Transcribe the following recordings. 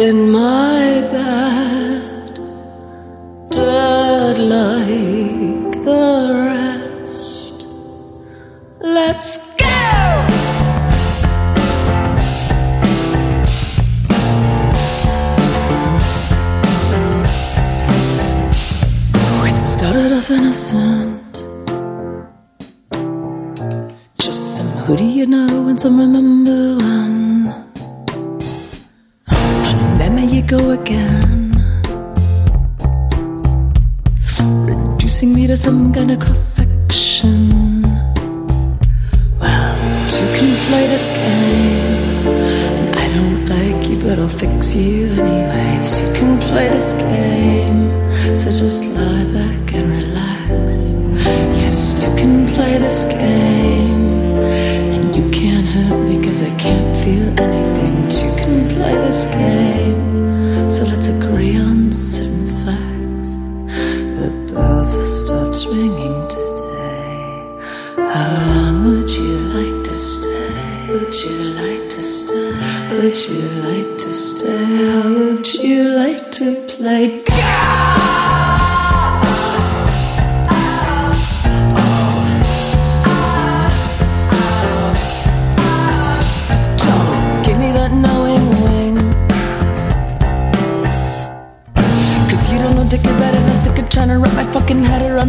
In my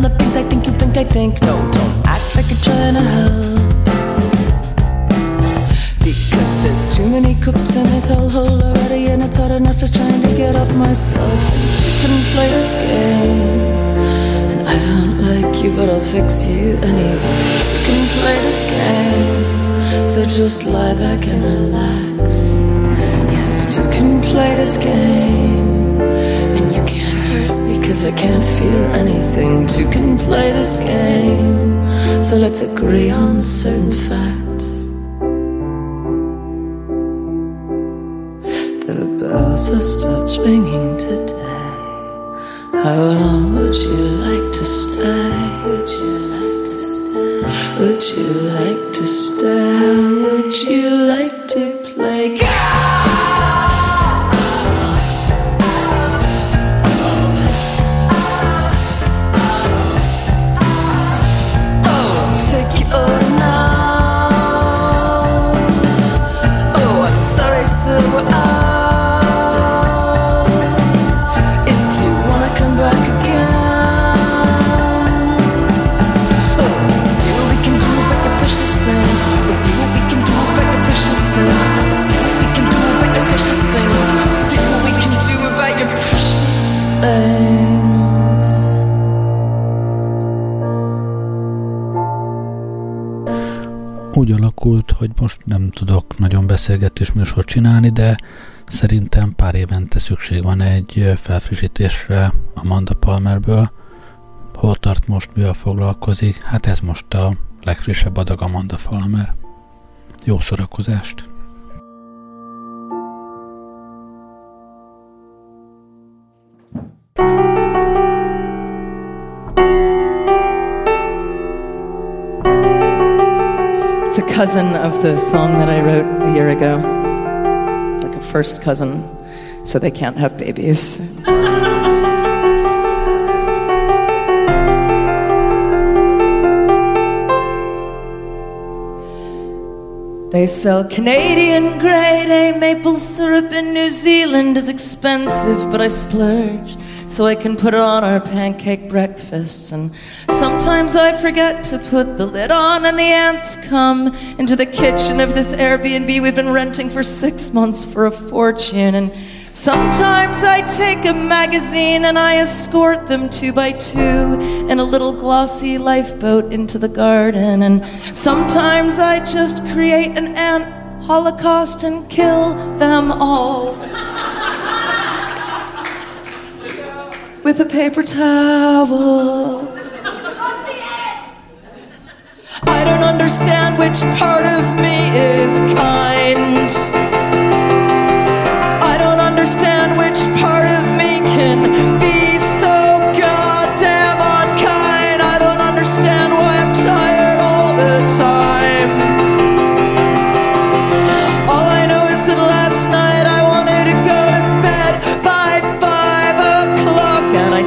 the things I think you think I think. No, don't act like you're trying to help. Because there's too many cooks in this hellhole already, and it's hard enough just trying to get off myself. And you can play this game. And I don't like you, but I'll fix you anyways. You can play this game. So just lie back and relax. Yes, you can play this game. Because I can't feel anything. Two can play this game. So let's agree on certain facts. The bells have stopped ringing today. How long would you like to stay? Would you like to stay? Would you like nagyon beszélgetés műsort csinálni, de szerintem pár évente szükség van egy felfrissítésre Amanda Palmerből. Hol tart most, mivel foglalkozik? Hát ez most a legfrissebb adag Amanda Palmer. Jó szórakozást! Cousin of the song that I wrote a year ago, like a first cousin, so they can't have babies. They sell Canadian grade A maple syrup in New Zealand is expensive, but I splurge so I can put it on our pancake breakfasts. And sometimes I forget to put the lid on, and the ants come into the kitchen of this Airbnb we've been renting for six months for a fortune. And sometimes I take a magazine and I escort them two by two in a little glossy lifeboat into the garden. And sometimes I just create an ant holocaust and kill them all. with a paper towel. I don't understand which part of me is kind.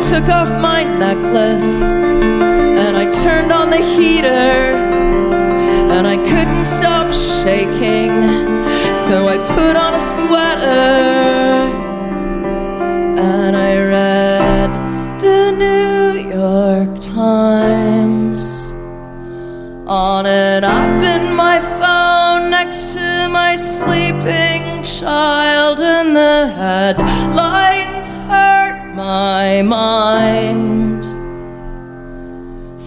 Took off my necklace and I turned on the heater and I couldn't stop shaking. So I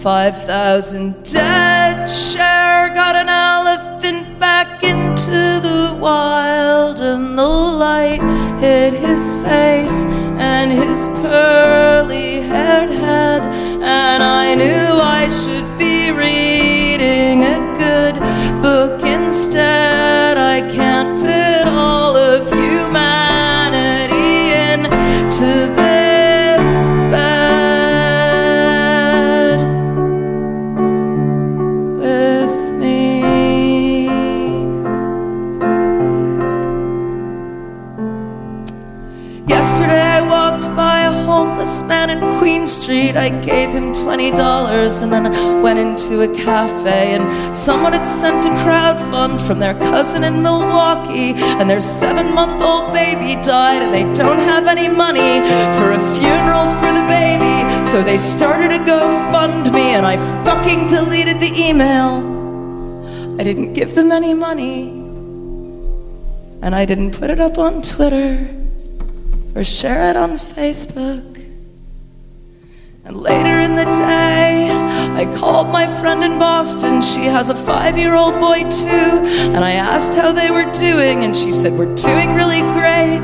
5,000 dead, Cher got an elephant back into the wild, and the light hit his face and his curly haired head. And I knew I should be reading a good book instead. I can't homeless man in Queen Street. I gave him $20 and then I went into a cafe and someone had sent a crowd fund from their cousin in Milwaukee and their seven month old baby died and they don't have any money for a funeral for the baby. So they started a GoFundMe and I fucking deleted the email. I didn't give them any money. And I didn't put it up on Twitter or share it on Facebook. And later in the day, I called my friend in Boston. She has a five year old boy too. And I asked how they were doing, and she said, We're doing really great.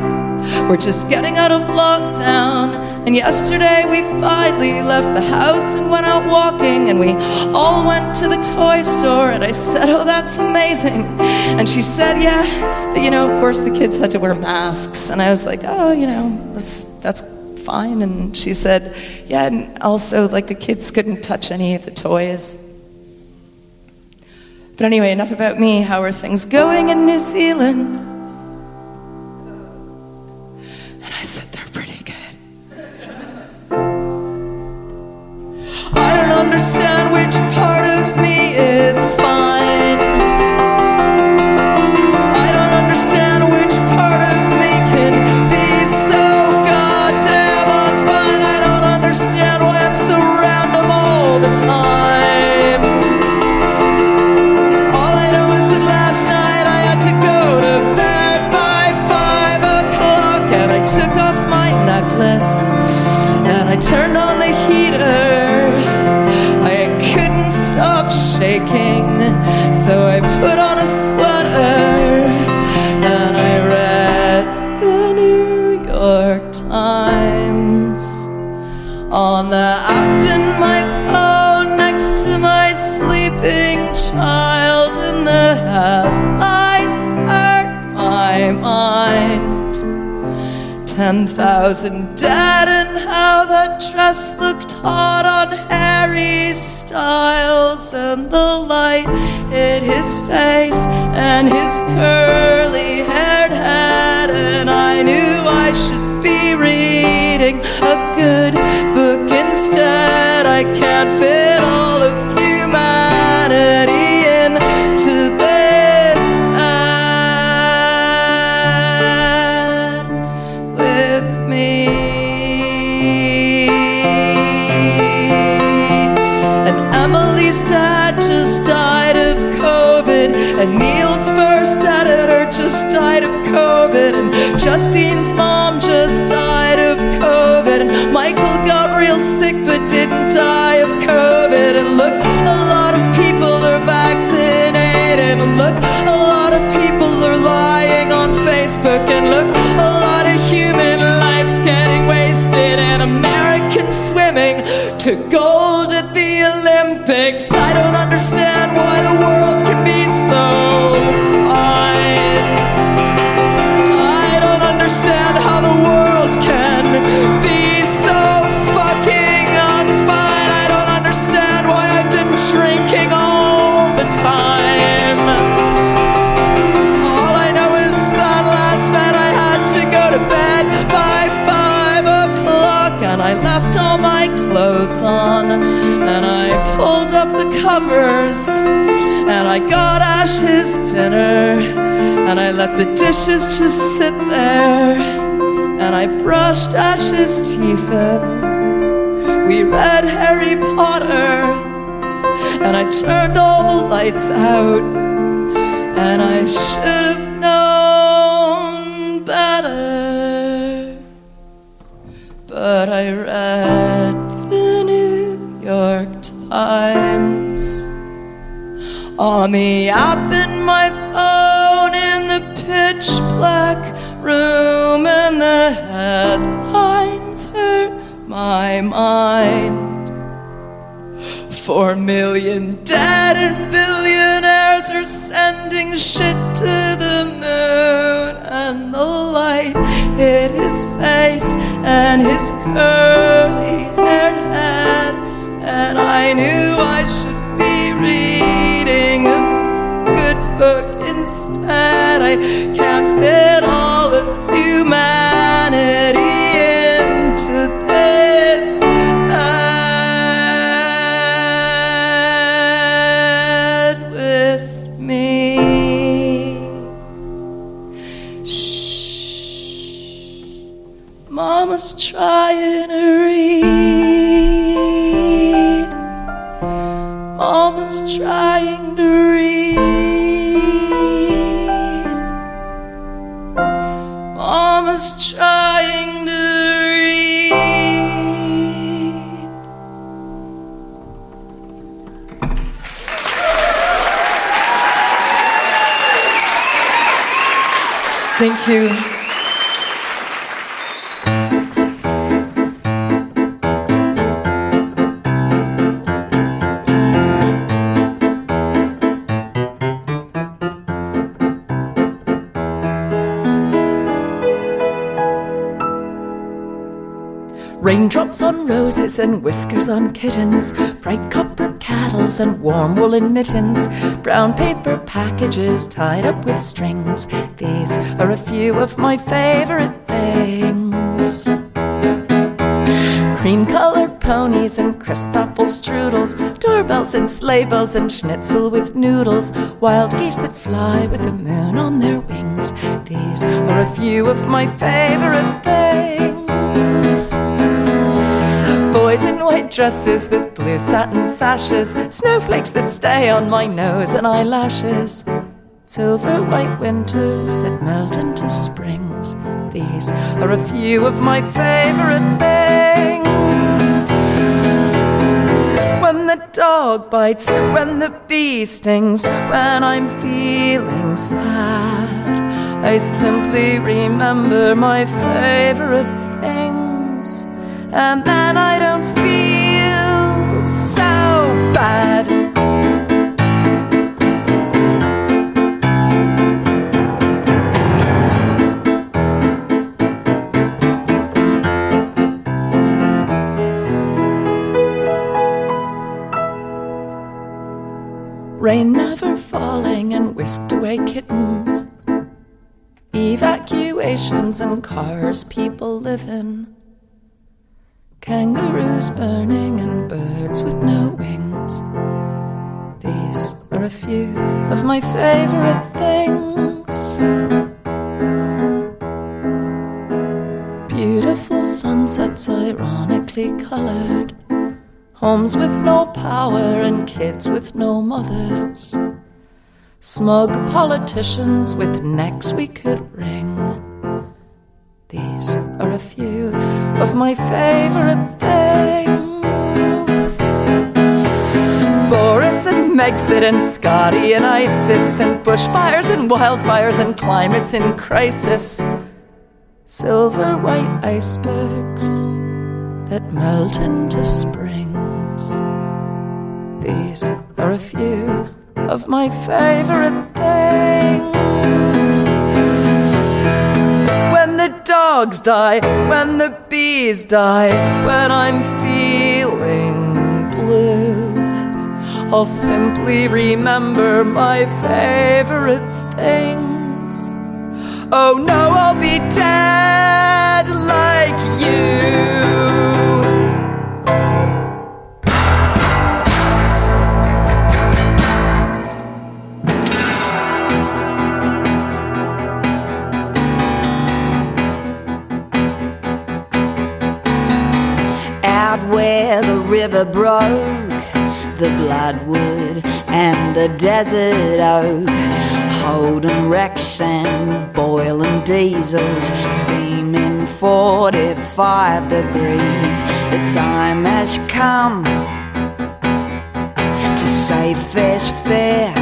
We're just getting out of lockdown. And yesterday we finally left the house and went out walking. And we all went to the toy store. And I said, Oh, that's amazing. And she said, Yeah. But, you know, of course, the kids had to wear masks. And I was like, Oh, you know, that's, that's fine. And she said, Yeah. And also, like, the kids couldn't touch any of the toys. But anyway, enough about me. How are things going in New Zealand? And I said, They're pretty good. I don't understand which part of me is fine. Turned on the heater. Ten thousand dead, and how that dress looked hot on Harry Styles, and the light hit his face and his curly haired head, and I knew I should be reading a good book instead. I can't fit Justine's mom just died of COVID, and Michael got real sick but didn't die of COVID, and look, a lot of people are vaccinated, and look, a lot of people are lying on Facebook, and look, a lot of human lives getting wasted, and Americans swimming to gold at the Olympics. I don't understand the covers, and I got Ash's dinner, and I let the dishes just sit there, and I brushed Ash's teeth in. We read Harry Potter, and I turned all the lights out, and I should have known better, but I read the New York Times on the app in my phone in the pitch black room, and the headlines hurt my mind. Four million dead and billionaires are sending shit to the moon, and the light hit his face and his curly haired head, and I knew I should be reading a good book instead. I can't fit all of humanity trying to read. Mama's trying to read. Thank you. Raindrops on roses and whiskers on kittens, bright copper kettles and warm woolen mittens, brown paper packages tied up with strings. These are a few of my favorite things. Cream colored ponies and crisp apple strudels, doorbells and sleigh bells and schnitzel with noodles, wild geese that fly with the moon on their wings. These are a few of my favorite things. Boys in white dresses with blue satin sashes, snowflakes that stay on my nose and eyelashes. Silver white winters that melt into springs. These are a few of my favorite things. When the dog bites, when the bee stings, when I'm feeling sad, I simply remember my favorite things, and then I don't feel so bad. Rain never falling and whisked away kittens. Evacuations and cars people live in. Kangaroos burning and birds with no wings. These are a few of my favorite things. Beautiful sunsets ironically colored. Homes with no power and kids with no mothers. Smug politicians with necks we could wring. Of my favorite things. Boris and Megxit and Scotty and ISIS and bushfires and wildfires and climates in crisis. Silver white icebergs that melt into springs. These are a few of my favorite things. The dogs die, when the bees die, when I'm feeling blue, I'll simply remember my favorite things. Oh no, I'll be dead like you. River broke, the bloodwood and the desert oak, holding wrecks and boiling diesels, steaming 45 degrees. The time has come to say fair's fair,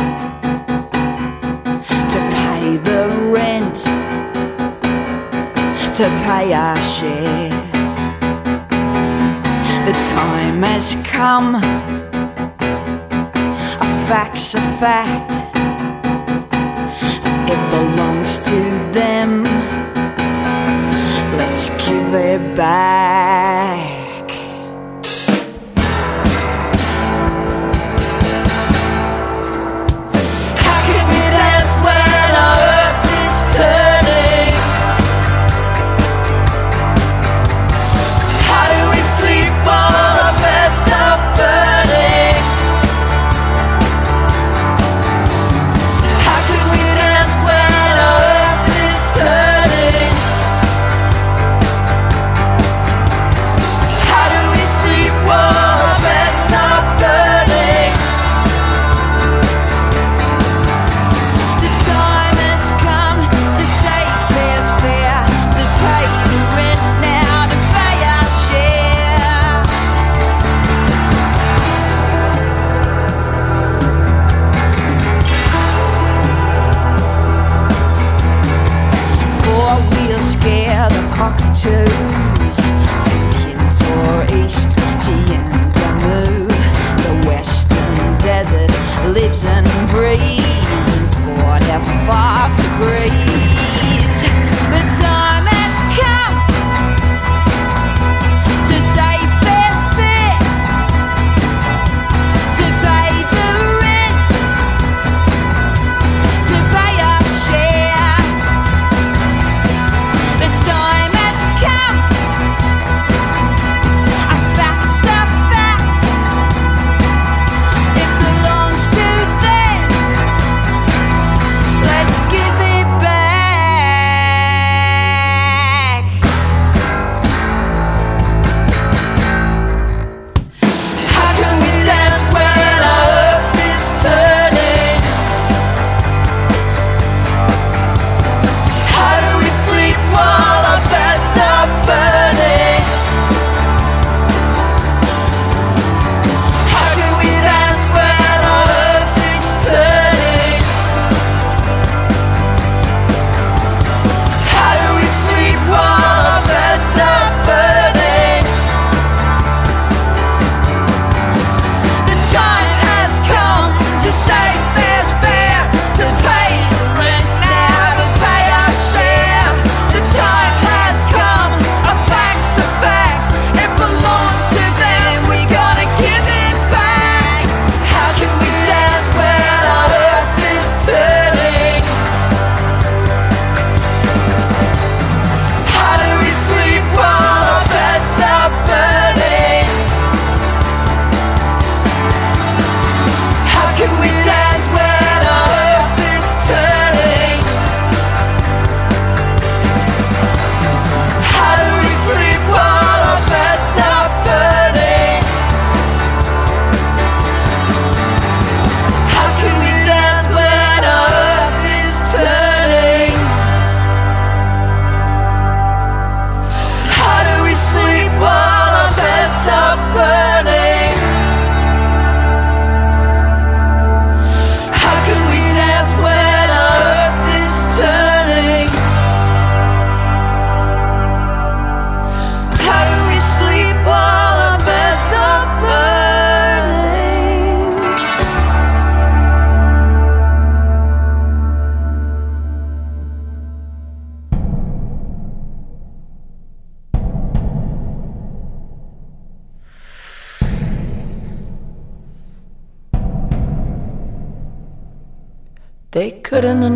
to pay the rent, to pay our share. The time has come. A fact's a fact. It belongs to them. Let's give it back.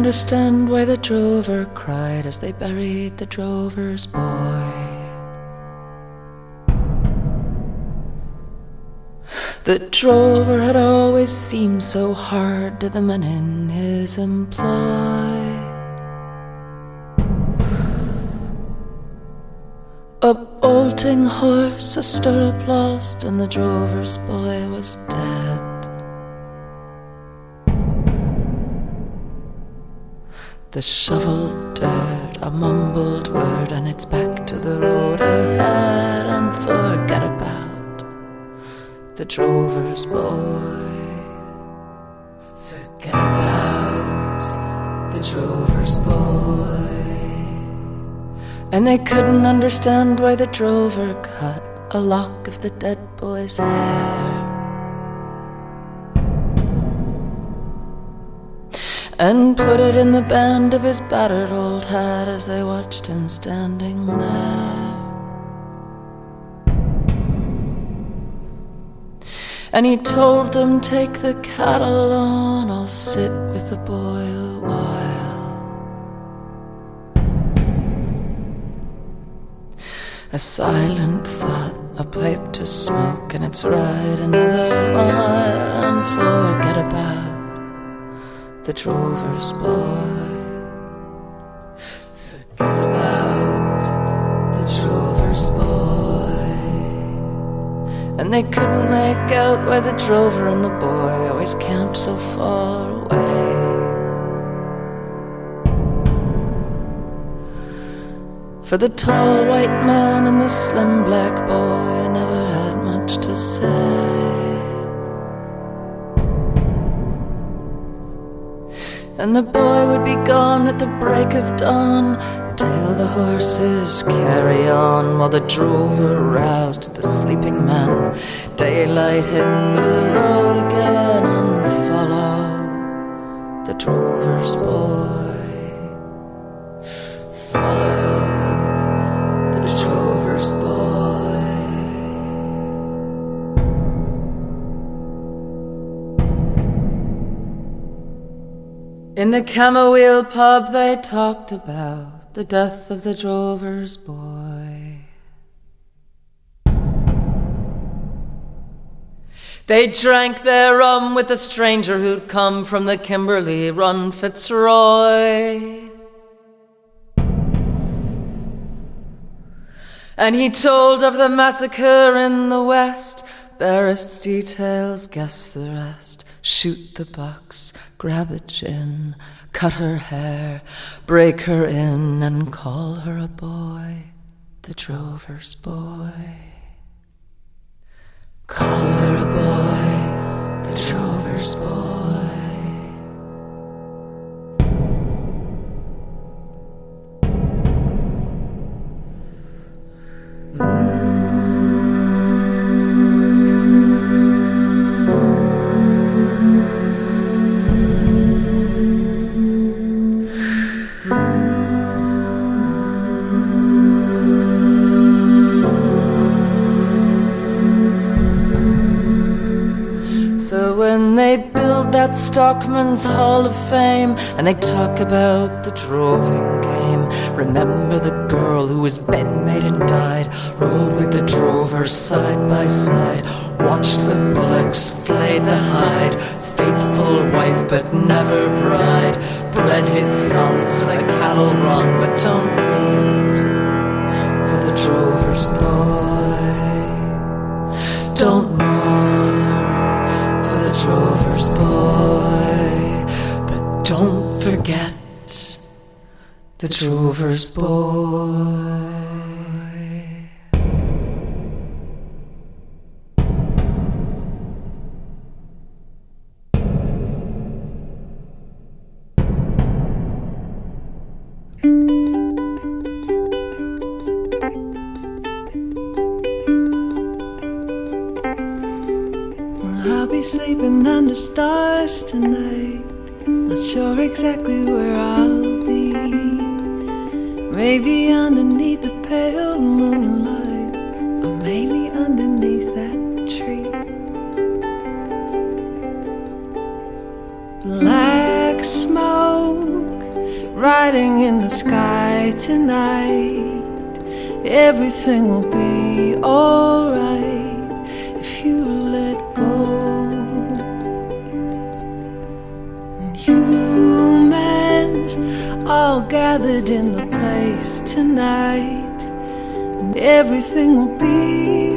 Understand why the drover cried as they buried the drover's boy. The drover had always seemed so hard to the men in his employ. A bolting horse, a stirrup lost, and the drover's boy was dead. The shovel dirt, a mumbled word, and it's back to the road ahead, and forget about the drover's boy. Forget about the drover's boy. And they couldn't understand why the drover cut a lock of the dead boy's hair. And put it in the band of his battered old hat as they watched him standing there. And he told them, Take the cattle on, I'll sit with the boy a while. A silent thought, a pipe to smoke, and it's right another mile and forget about the drover's boy. Forget about the drover's boy. And they couldn't make out why the drover and the boy always camped so far away. For the tall white man and the slim black boy never had much to say. And the boy would be gone at the break of dawn till the horses carry on while the drover roused the sleeping men. Daylight hit the road again and follow the drover's boy. Follow In the Camooweal pub, they talked about the death of the drover's boy. They drank their rum with the stranger who'd come from the Kimberley run Fitzroy. And he told of the massacre in the West, barest details, guess the rest. Shoot the bucks, grab a gin, cut her hair, break her in, and call her a boy, the drover's boy. Call her a boy, the drover's boy. That Stockman's Hall of Fame and they talk about the droving game, remember the girl who was bedmate and died, rode with the drovers side by side, watched the bullocks flayed the hide, faithful wife but never bride, bred his sons to the cattle run, but don't weep for the drover's boy. Don't forget the drover's boy. I'll be sleeping under stars tonight. Not sure exactly where I'll be. Maybe underneath the pale moonlight, or maybe underneath that tree. Black smoke riding in the sky tonight. Everything will be alright all gathered in the place tonight, and everything will be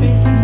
everything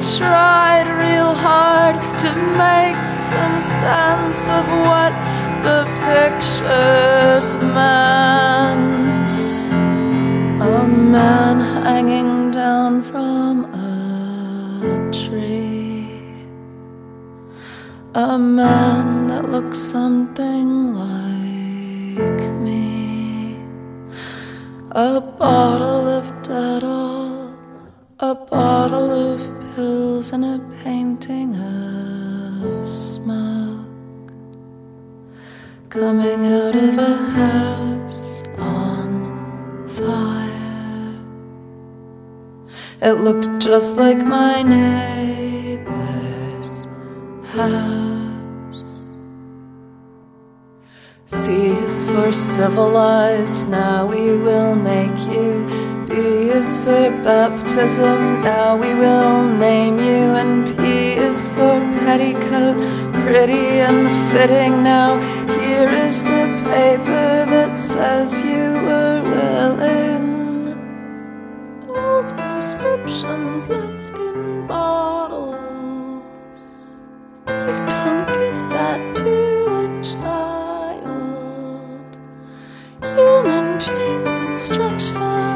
tried real hard to make some sense of what the pictures meant. A man hanging down from a tree. A man that looks something like me. A bottle of Dettol. A bottle of pills, and a painting of smoke coming out of a house on fire. It looked just like my neighbor's house. C is for civilized, now we will make you. B is for baptism, now we will name you. And P is for petticoat, pretty and fitting. Now here is the paper that says you were willing. Old prescriptions left in bottles. You don't give that to a child. Human chains that stretch for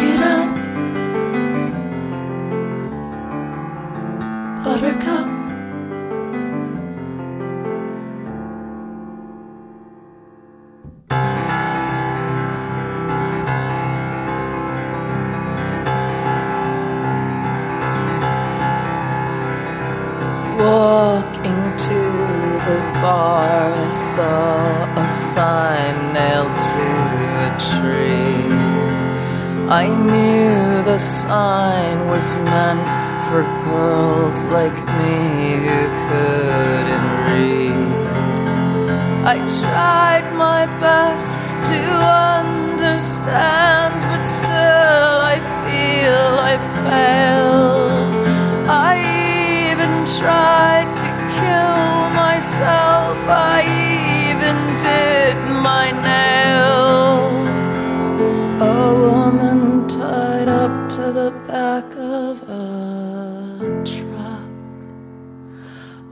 sign was meant for girls like me who couldn't read. I tried my best to understand, but still I feel I failed.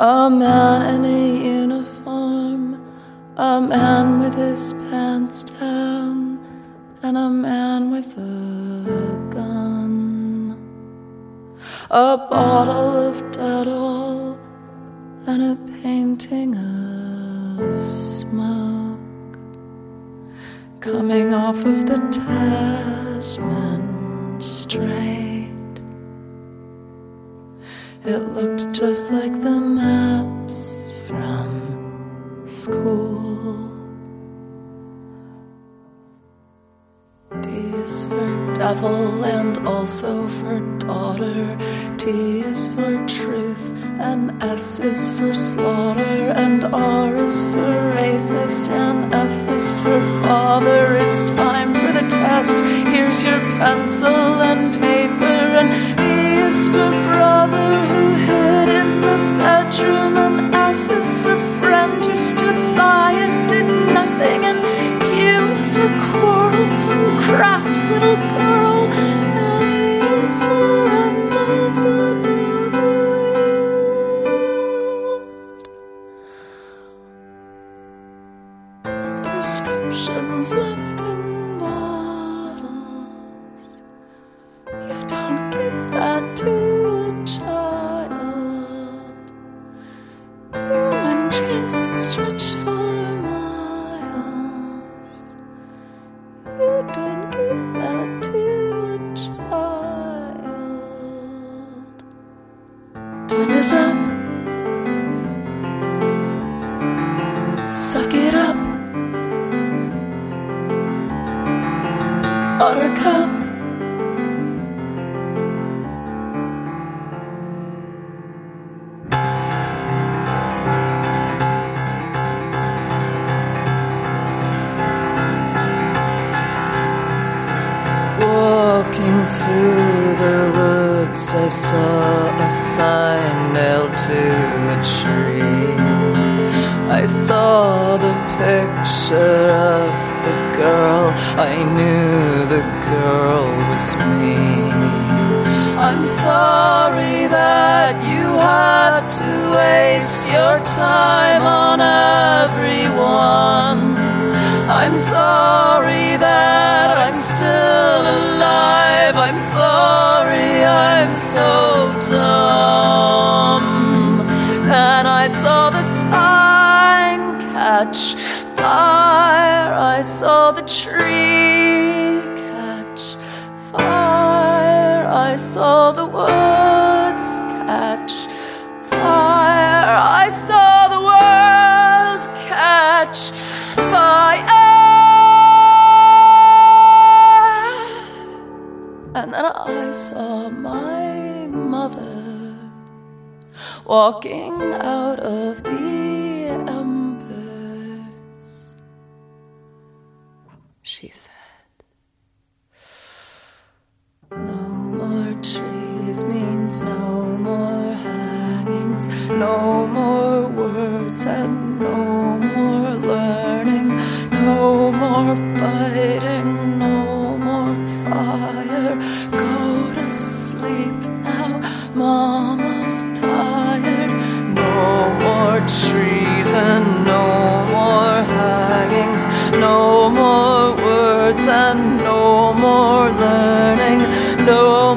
A man in a uniform, a man with his pants down, and a man with a gun. A bottle of Dettol and a painting of smoke coming off of the Tasman Strait. It looked just like the maps from school. D is for devil and also for daughter. T is for truth and S is for slaughter and R is for rapist and F is for father. It's time for the test. Here's your pencil and paper and For brother who hid in the bedroom. And F is for friend who stood by and did nothing. And Q is for quarrelsome, crass little sorry that you had to waste your time on everyone. I'm sorry that I'm still alive. I'm sorry I'm so dumb. And I saw the sign catch fire. I saw the tree catch fire. I saw the woods catch fire. I saw the world catch fire. And then I saw my mother walking out of the embers. She said, trees means no more hangings, no more words and no more learning, no more fighting, no more fire. Go to sleep now, Mama's tired. No more trees and no more hangings, no more words and no more learning, no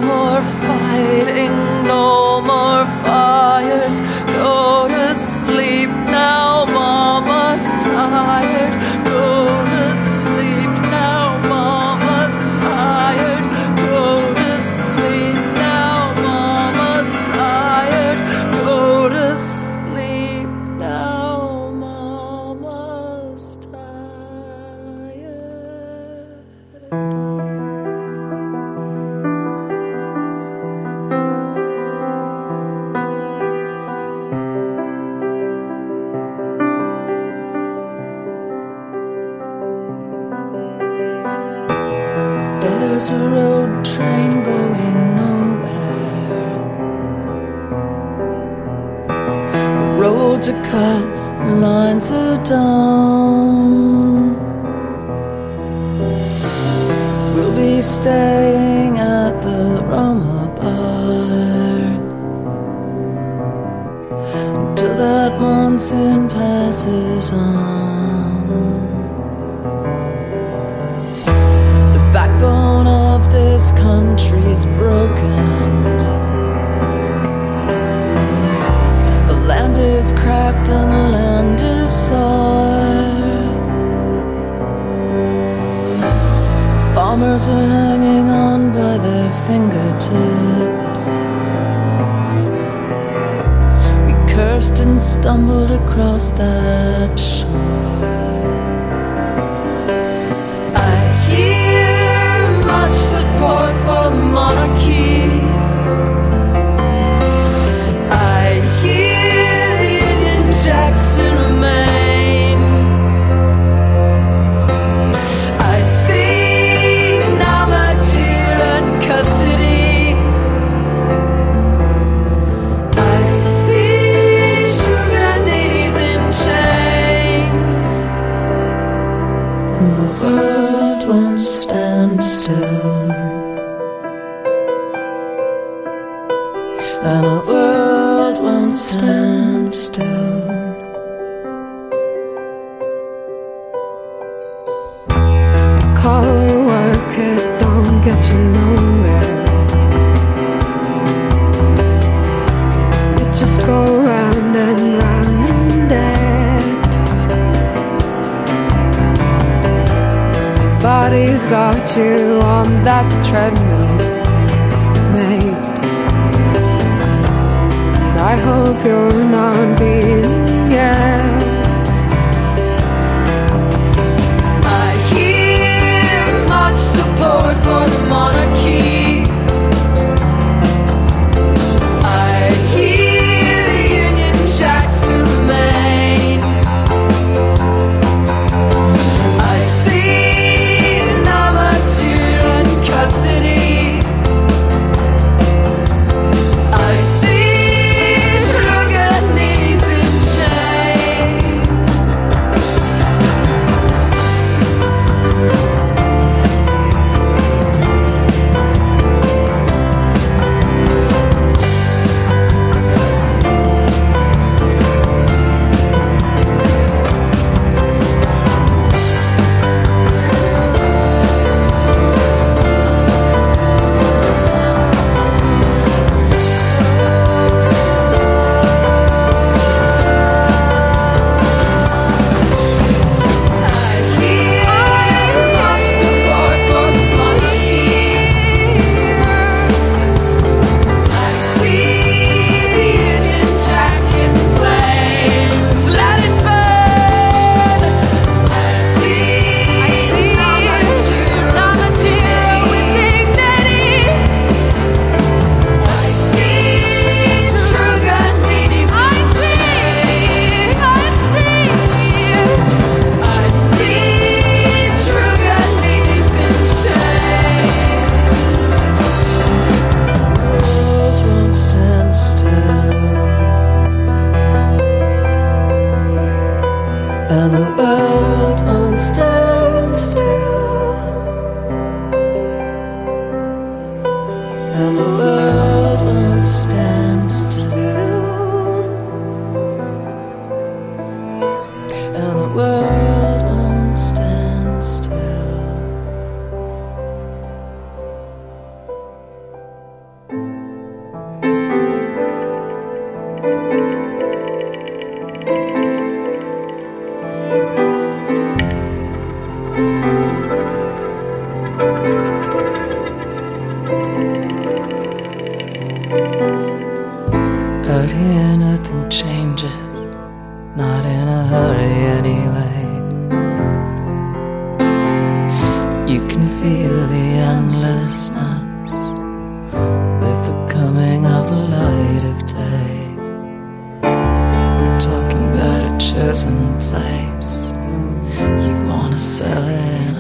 silence.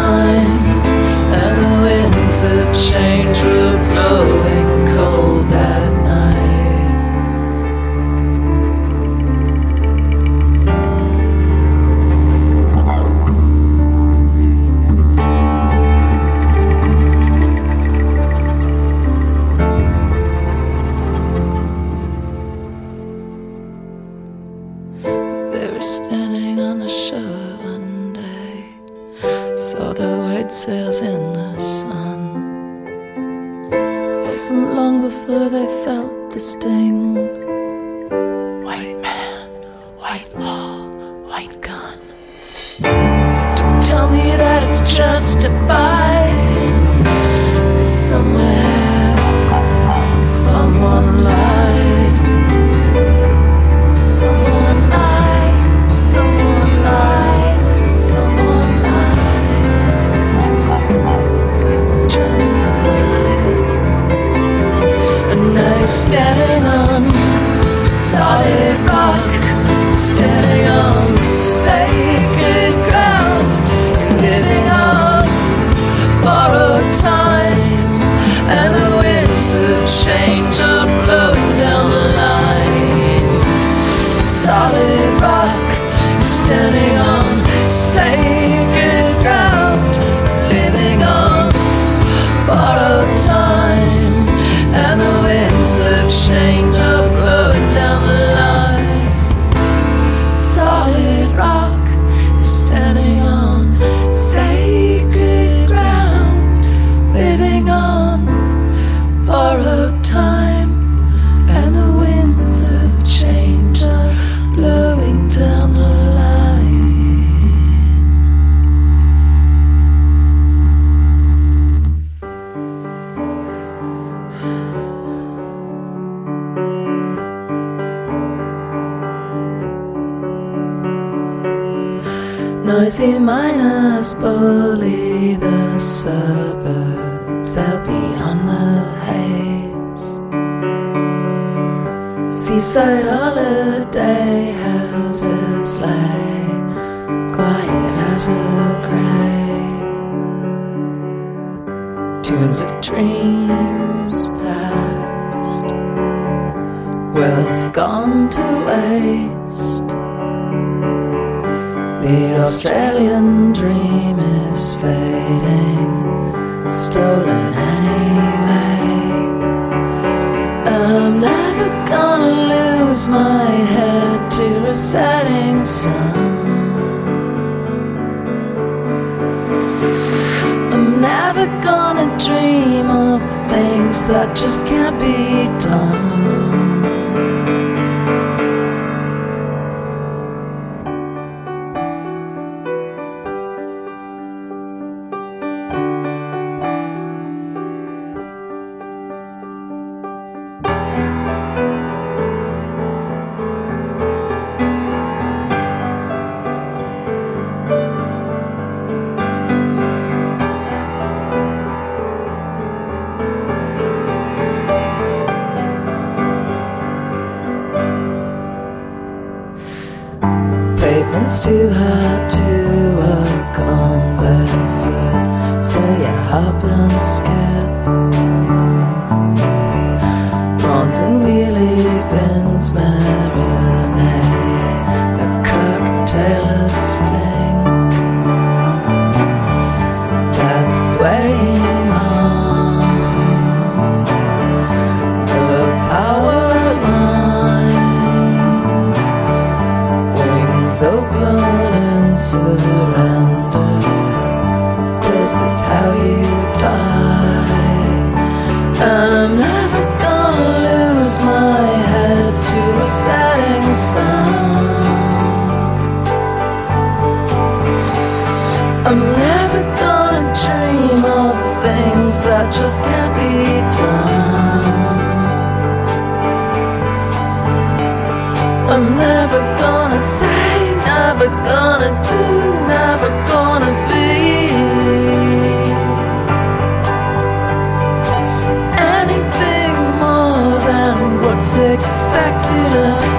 Noisy bully the suburbs out beyond the haze. seaside holiday houses lay quiet as a grave. Tombs of dreams past, wealth gone to waste. The Australian just can't be Pavement's too hard to walk on barefoot, so you hop and skip. Gonna do, never gonna be. Anything more than what's expected of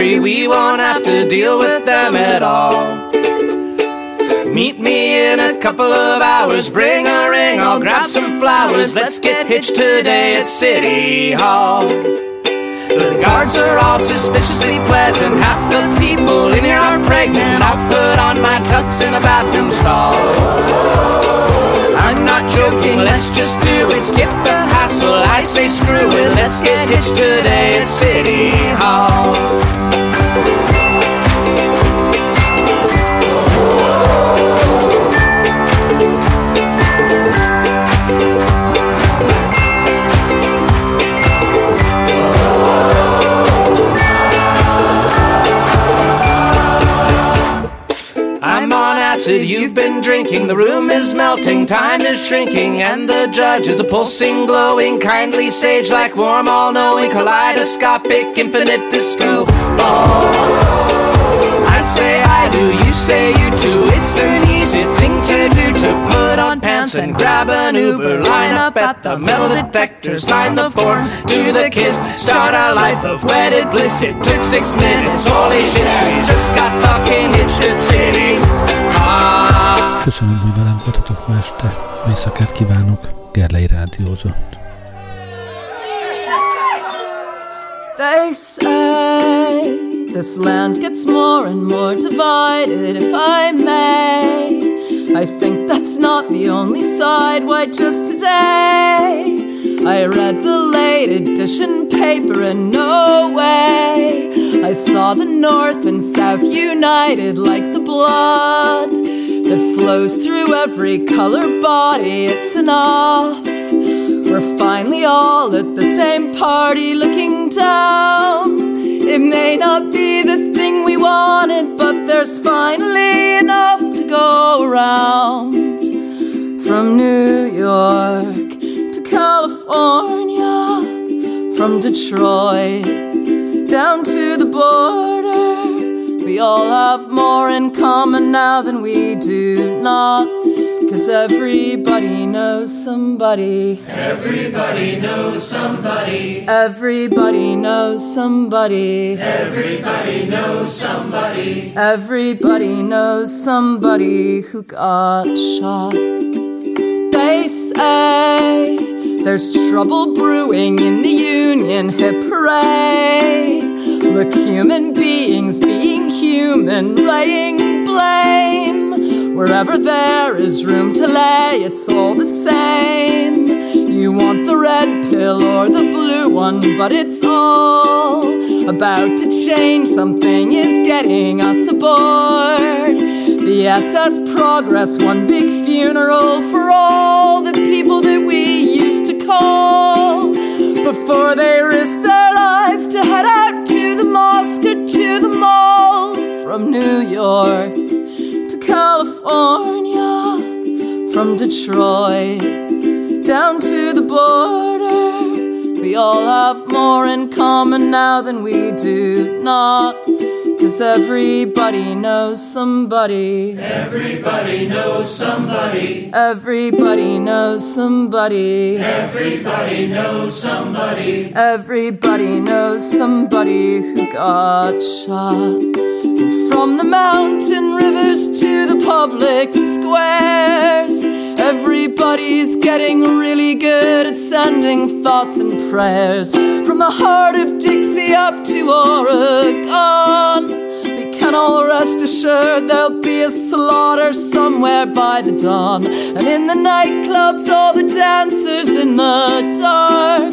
country. We won't have to deal with them at all. Meet me in a couple of hours. Bring a ring, I'll grab some flowers. Let's get hitched today at City Hall. The guards are all suspiciously pleasant. Half the people in here are pregnant. I'll put on my tux in the bathroom stall. I'm not joking, let's just do it. Skip the hassle, I say screw it. Let's get hitched today at City Hall. Acid you've been drinking. The room is melting, time is shrinking, and the judge is a pulsing, glowing, kindly sage like warm, all knowing, kaleidoscopic, infinite disco ball. I say I do, you say you too. It's an easy thing to do to put on pants and grab an Uber. Line up at the metal detector, sign the form, do the kiss, start a life of wedded bliss. It took six minutes, holy shit, we just got fucking hit shit city. Köszönöm, hogy velem voltatok ma este. Éjszakát kívánok. Gerlei Rádiózott. They say This land gets more and more divided, if I may. I think that's not the only side. Why, just today I read the late edition paper, and no way I saw the North and South united like the blood that flows through every color body. It's enough. We're finally all at the same party looking down it may not be the thing we wanted, but there's finally enough to go around. From New York to California, from Detroit down to the border, we all have more in common now than we do not. Cause everybody knows somebody. Everybody knows somebody. Everybody knows somebody. Everybody knows somebody. Everybody knows somebody who got shot. They say there's trouble brewing in the Union. Hip hooray! Look, human beings being human, laying blame. Wherever there is room to lay, it's all the same. You want the red pill or the blue one, but it's all about to change. Something is getting us aboard. The SS Progress, one big funeral for all the people that we used to call before they risk their lives to head out to the mosque or to the mall from New York to California, from Detroit down to the border. We all have more in common now than we do not. Cause everybody knows somebody. Everybody knows somebody. Everybody knows somebody. Everybody knows somebody. Everybody knows somebody who got shot. From the mountain rivers to the public squares, everybody's getting really good at sending thoughts and prayers. From the heart of Dixie up to Oregon, we can all rest assured there'll be a slaughter somewhere by the dawn. And in the nightclubs, all the dancers in the dark.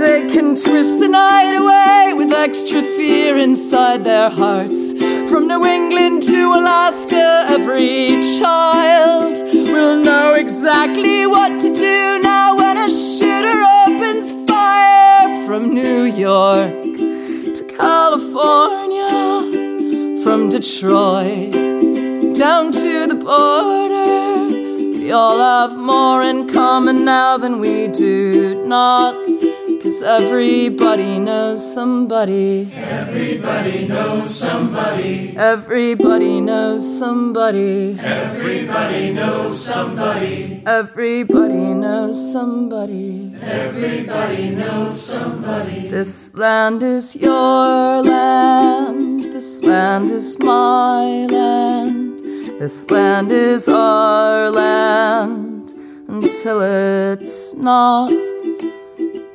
They can twist the night away with extra fear inside their hearts. From New England to Alaska, every child will know exactly what to do now when a shooter opens fire from New York to California, from Detroit down to the border. We all have more in common now than we do not. Cause everybody knows somebody. Everybody knows somebody. Everybody knows somebody. Everybody knows somebody. Everybody knows somebody. Everybody knows somebody. This land is your land. This land is my land. This land is our land until it's not.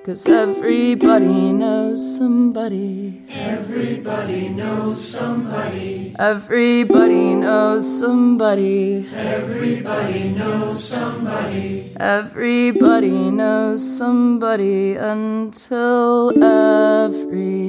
Cause everybody knows somebody. Everybody knows somebody. Everybody knows somebody. Everybody knows somebody. Everybody knows somebody until everybody